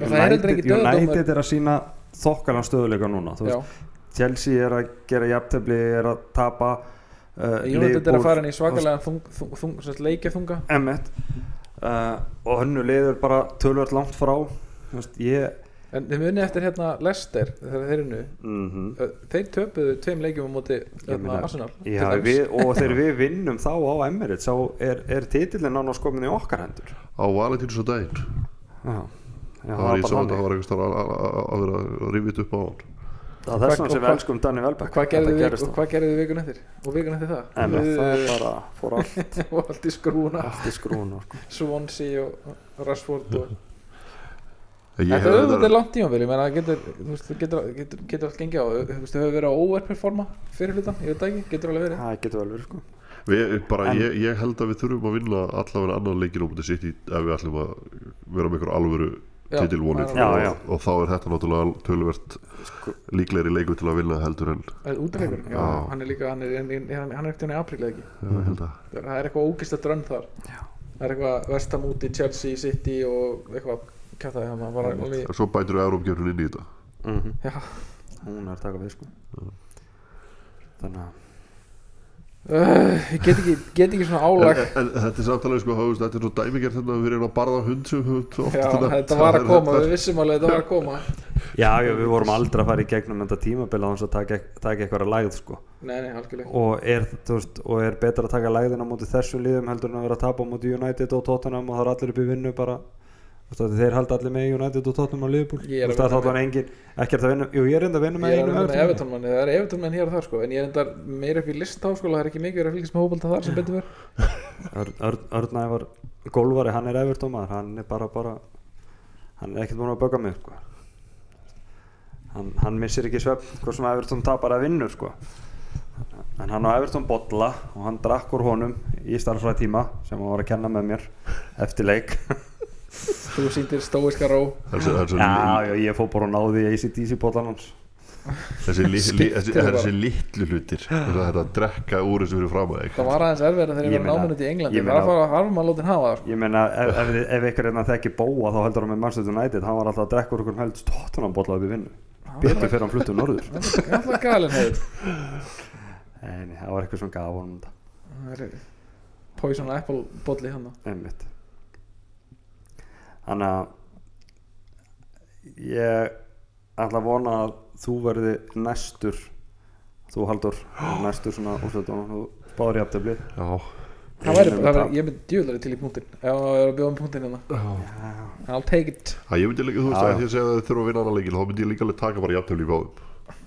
Já, það er heldur ekki United, er að sína þokkalan stöðuleika núna þú veist, Chelsea er að gera jafntefli er að tapa uh, United er að fara inn í svakalega þung, þung, þung, þung, leikjaþunga. Emmett uh, og hennu liður bara tölvöld langt frá. Þú veist, ég En þið munið eftir hérna Leicester þegar þeir eru mm Þeir töpuðu tveim leikjum á móti hérna, Arsenal Já, við, og þegar við vinnum þá á Emirates þá er, er titillin nánast komin í okkar hendur. Á Valentínus og daginn. Já, Já það var ég bara sá að það var þar að- vera að rifja upp á hann Það er þess Og vegna sem við elskum Danni Velbæk Hvað gerðu Þetta við, gerist og hvað gerðu við vikun eftir? Og vikun eftir það? En það er bara fór allt, og allt í skrúna allt í skrúna sko. Swansea og Rashford og... Ég Þetta er auðvitað reyndar- langt menn það getur, það getur, getur, getur allt gengið á þú veist, þau hefur verið að overperforma fyrir hlutan, ég veit það ekki, getur alveg verið Það getur vel verið sko. Við, bara, En- ég, ég held að við þurfum að vinna allavega annan leikinn á mútið sitt ef við ætlum að vera með einhver alvöru titilvonir og, alveg. og, þá er þetta náttúrulega tölvert Sko, líklegri leikur til að vinna heldur en útleikur, já, Já. hann er líka hann er, hann er, hann er eftir henni apríl eða ekki? Já, ég held að það er eitthvað ógist að drönn þar. Já. það er eitthvað Vestam úti, Chelsea, City og eitthvað kæftæði hann bara alveg, en svo bætur við Európgefnin inn í þetta. Mm já, Hún er að taka við sko. Þannig að uh, ég get ekki, get ekki svona álag. En, en þetta er samtalið sko, veist, þetta er svo dæmigerð þetta að við erum að barða hund þetta. var að Það koma, við vissum alveg að þetta var að koma. Já, já, við vorum aldrei að fara í gegnum þetta tímabil á þess að taka, taka eitthvað lægð sko. nei, nei, algjörlega. Og, er, þú veist, og er betra að taka lægðina á móti þessum liðum heldur en að vera að tapa á móti United og Tottenham og það er allir upp í vinnu bara. að þeir halda allir með United og Tottenham og Liverpool. Er að það vinna er engin ekkert að vinna, jú ég er enda að vinna með einu vinna manni, það er Everton menn hér og þar sko en ég er enda meira upp í listháskóla það er ekki mikið verið að fylgjast með hópalta þar sem betur verð Örn, Örn, Örnævar Golvari, hann er Everton maður hann er bara bara hann er ekkert búin að bögga mig sko. hann, hann missir ekki svefn hvort sem Everton tapar að vinnu sko. en hann á Everton bolla og hann drakk úr honum í starfsræð að þú sýndir stóiska ró. Já, já, ég fór bara og náði í ACDC bollan hans. Þessi, li, li, þessi, Skiptir bara. þessi litlu hlutir þess að þetta að drekka úr þessu fyrir fram að það var aðeins erfið þegar Ég ég var meina- náminn út í Englandi. ég það var að fara harfum að láta hann hafa það sko. ég meina, ef, ef, ef ykkur hérna þekki bóa þá heldur hann með Manchester United. Hann var alltaf að drekka úr okkur helst tóttunum bolla upp í vinnu. Betur fyrir hann fluttu norður. Það er það var eitthvað sem gaf honum þetta. Það er poison apple bolli hann einmitt þannig að ég ætla að vona að þú verði næstur þú haldur næstur svona úrslutum þú spáður í aftöfli já, það væri, það væri, ég myndi djúðlega til í punktin ef það er að bjóða um punktin hérna. Já. I'll take it. Að ég myndi líka, þú veist að ég segja að þið þurfa að vinna annan leikil þá myndi ég líka alveg taka bara jafntöfli í báðum.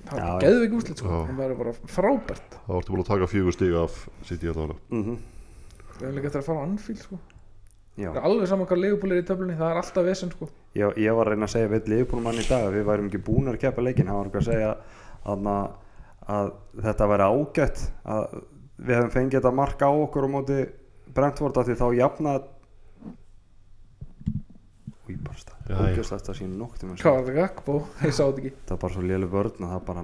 Það Já, var já. geðveik úrslit sko. Það væri bara frábært. Þá ertu búin að taka fjögur stig af sitt í þetta ára mm við hefum líka eftir að fara á Anfield sko. það alveg saman hvað leigubúlir í töflunni það er alltaf vesen sko. Ég, ég var að reyna að segja við leifbúlmann í dag við værum ekki búin að keppa leikin hann var eitthvað að segja að, að þetta væri ágætt að við hefum fengið þetta marka á okkur á móti Brentford af því þá jafna Új, bara stað Já, já. Ógjast þetta sín noktum hvað var það Gakbo, ég sá þetta ekki. Það er bara svo lélu vörn að það er bara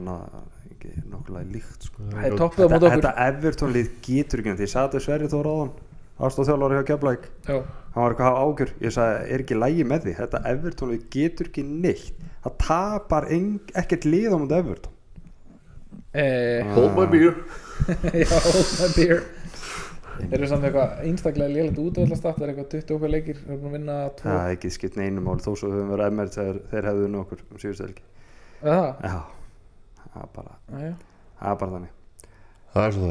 ekki nokkulega líkt sko. það er toppið á Þetta, móti okkur. þetta Everton lið getur ekki því ég sagði þetta Sverri Þór áðan aðstofþjálfari hjá Keflæk já, hann var eitthvað að hafa ágjör ég sagði, er ekki lægi með því? Þetta Everton við getur ekki neitt. Það tapar ekkert lið á mútið Everton. Eh, hold my beer. Já, my beer. Þeir eru samt eitthvað einstaklega lélægt útvöldastátt Það er eitthvað 20 okkar leikir Þeir eru búin að vinna tvo? Það er ekki skipt neinu máli þó svo við höfum verið emmer þegar þeir hefðu unni okkur um síðustu helgi. Það, já, það er bara, já, það er bara þannig. Það er svo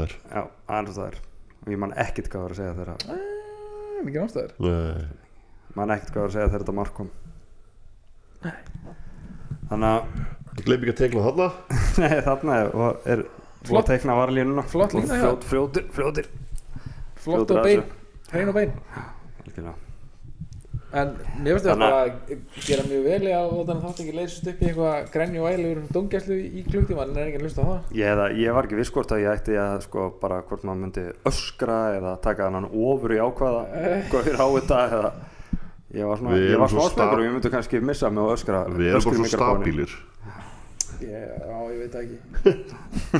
það er og ég man ekkert hvað var að segja þegar já Mikið ástæður Nei. man ekkert hvað var að segja þegar þetta mark kom þannig að ég gleym ekki að tegla þarna Nei, þarna er, og er Flott. flott teikna varlínuna Flott lína, já. fljót, fljótir, fljótir Flott og að bein. Hrein og bein Algjörlega. En mér finnst þetta bara gera mjög vel í að hann þátt ekki leysast upp í eitthvað grenju og ælugur um dóngjæslu í klukktíma en er ekki að hlusta á það? Ég, eða, ég var ekki viss hvort að ég ætti að sko bara hvort maður myndi öskra eða taka hann ofur í ákvaða góðir á þetta eða ég var svona, ég var svo smásmökur sta- og ég myndi kannski missa mig og öskra við erum bara svo stabílir. Ég, Já, ég veit það ekki.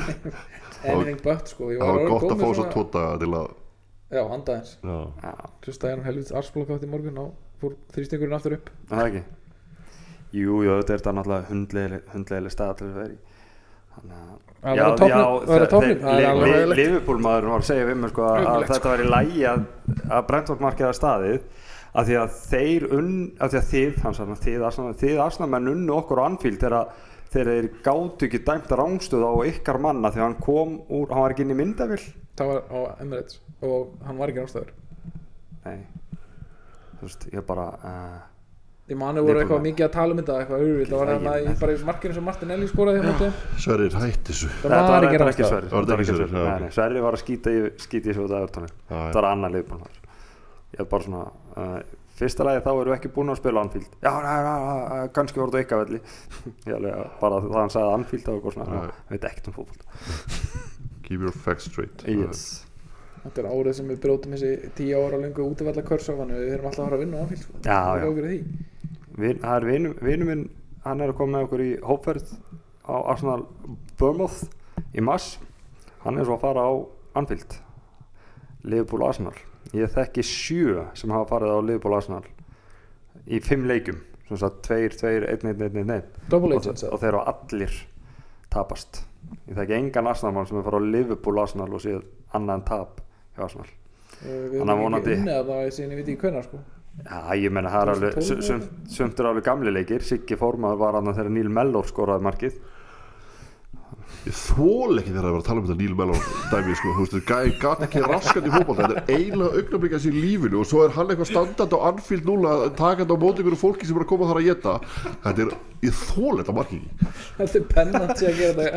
Anything but sko Ég það var orðinn gott að fá svo daga til að Já, andaðins já. Já, Hlusta ég um helvits arsblokkátt í morgun og fór þrýstingurinn aftur upp? Er það ekki? Jú, jú, þetta er þetta náttúrulega hundleiðileg stað til að vera í. Þannig Að vera að toppnum, það er alveg hræðilegt. Liverpool maður var að segja við mér sko, að þetta var í lægi að, að Brentford markiða staðið af því að þeir unn, af því að þið, hans að þið, Arsenal- þið Arsenalmenn unnu okkur á Anfield þegar þegar þeir gátu ekki dæmt rángstöð á ykkar manna að hann kom úr, hann var ekki inn í myndavill Það var á Emirates og hann var ekki ástæður Nei, þú veist, ég bara uh, Ég mani voru eitthvað mikið að tala um þetta eitthvað auðvilt Það var hérna í- ég- bara í markinu sem Martinelli skoraði hjá móti. Sverrir hætti þessu. Það Þetta var ekki þetta ekki ástæður Sverri Var þetta ekki Sverri, Sverrir? Já, ok. Sverri var að skýta í, skýta í svo þetta öðrtónu Já, Það já. var annar liðbúlmaður Ég er bara svona uh, Fyrsta lagi þá erum við ekki búin að spila Anfield. Já, næ, næ, næ, kannski voru þetta eitthvað velli Ég alveg að- bara það hann sagði Anfield þá var eitthvað svona, Já. já, veit ekkert um fótboll keep your facts straight. Yes Þetta er árið sem við brótum þessi tíu ára lengu útvalla körsa Þannig að við erum alltaf að fara að vinna á Anfield sko. Já, já. Vin, Það er vinur, vinur minn Hann er að koma með okkur í hópferð á Arsenal Bournemouth í mars. Hann er svo að fara á Anfield Liverpool Arsenal. Ég þekki sjö sem hafa farið á Liverpool Arsenal í fimm leikum sem sagt tveir, tveir, einn, einn, einn, einn, Double og, agents og þeir eru allir tapast. Ég þekki engan Arsenal sem er fara á Liverpool Arsenal og séð annað en tap hjá Arsenal Við Þannig að erum vonandi- ekki unnið að það síðan ég veit ekki hvenær sko. Já, ég menna það er alveg 2012 sum- er alveg gamli leikir. Siggi Formaður var annað þegar Neil Mellor skoraði markið. Ég þól ekki þegar það var að tala um þetta Neil Mellon dæmi sko, þú veist, gæði gæti ekki raskat í fótbolta. Þetta er eiginlega augnablikað sér í lífinu og svo er hann eitthvað standandi á Anfield núna að taka þetta á móti ykkur fólki sem er að koma þar að geta þetta er, ég þól þetta marki Þetta er pennant sér að gera þetta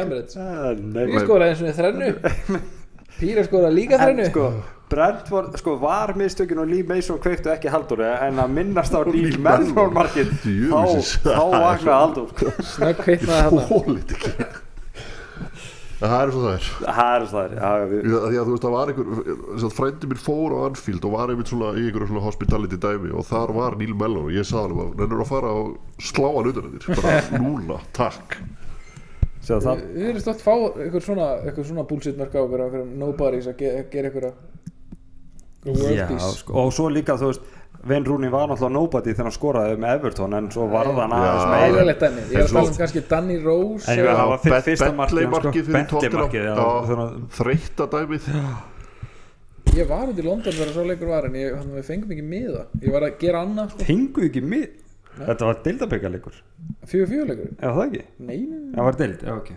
Píra skoraði líka En þrennu sko, Brentford, sko, var mistökin og Lee Mason kveiktu ekki Halldóri en að minnast á Mellor. markið Djöfisins. þá, þá vaknaði sko. Hann þól þetta ekki En það er svo það er Það er það, já, við, Því að því að þú veist það var einhver frændi mér fór á Anfield og var einmitt svona í einhverju svona hospitality dæmi og þar var Neil Mellon og ég sagði hann að nennur að fara og slá hann utan þér bara núna, takk Við erum stótt fá eitthvað svona, eitthvað svona bullshit mörg á okkur okkur nobodies að ge gera eitthvað world já, peace. sko, og svo líka þú veist Wayne Rooney var náttúrulega nobody þegar hann skoraði með Everton en svo varð hann aðeins meira. Ægilegt dæmi, ég er að tala um kannski Danny Rose En ég eða- það var fyr- Bet- fyrsta markið, sko. markið fyrir Bentley Tottenham. markið, já, Já, svona- þreytta dæmið. Ég var út í London þegar svo leikur var en ég, hann, við fengum ekki miða. Ég var að gera annað sko. Fengu ekki mið Þetta var deildabekjarleikur Fjögur fjögur leikur Já, það ekki? Nei. Já, var deild, já, ok.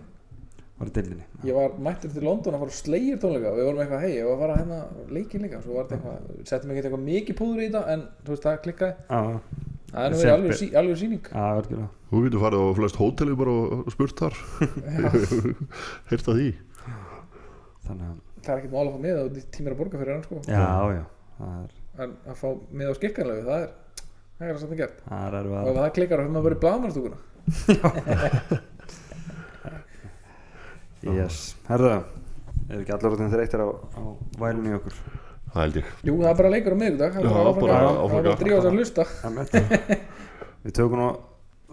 Var deildinni Ég var mættur til London að fara slegir tónleika og við vorum eitthvað, hei, ég var að fara hérna leikin líka. Svo var þetta eitthvað, settum ekki eitthvað mikið púður í þetta en þú veist, það klikkaði. Já, Það er nú verið alveg, be- sí, alveg síning já, verður Þú getur farið á flest hóteli bara og spurt þar. Heyrta því. Þannig að Það er ekkert mál að fá miða og tímir að borga fyrir hann sko. Já, já, það er, en að fá miða á skikkanlegu, það er það er að setja gert. Það er og ef það klikkar þá fyrir maður bara í blaðmannstúkuna Yes, herðu Er ekki allar út þreyttir á, á vælunni í okkur? Það held ég. Jú, það er bara leikur á miðvikudag það er bara að- að- að drífa þess að hlusta. Við tökum nú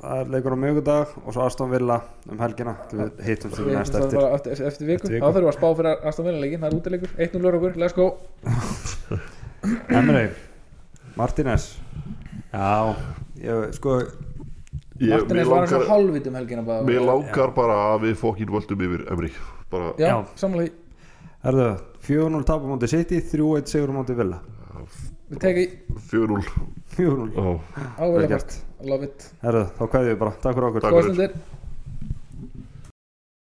Það er leikur á mögudag og svo Aston Villa um helgina Við hittum því næst eftir. bara eftir, eftir viku, þá þurfum við að spá fyrir Aston Villa leikin, það er útileikur. 1-0 lögur, let's go. Emre Martínez Já, ég, sko Ég, mér Martínez var eins og langar, hálfvit um helgina bara. mér langar bara að við fokkin völdum yfir Emri bara, Já, samlega því. Herðu, 4-0 tapum móti City 3-1 sigur móti Villa. Við teki 4-0 4-0 Já. ável Vel að gert. Love it. Herðu, þá kveðjum við bara. Takk fyrir okkur. Takk. fyrir.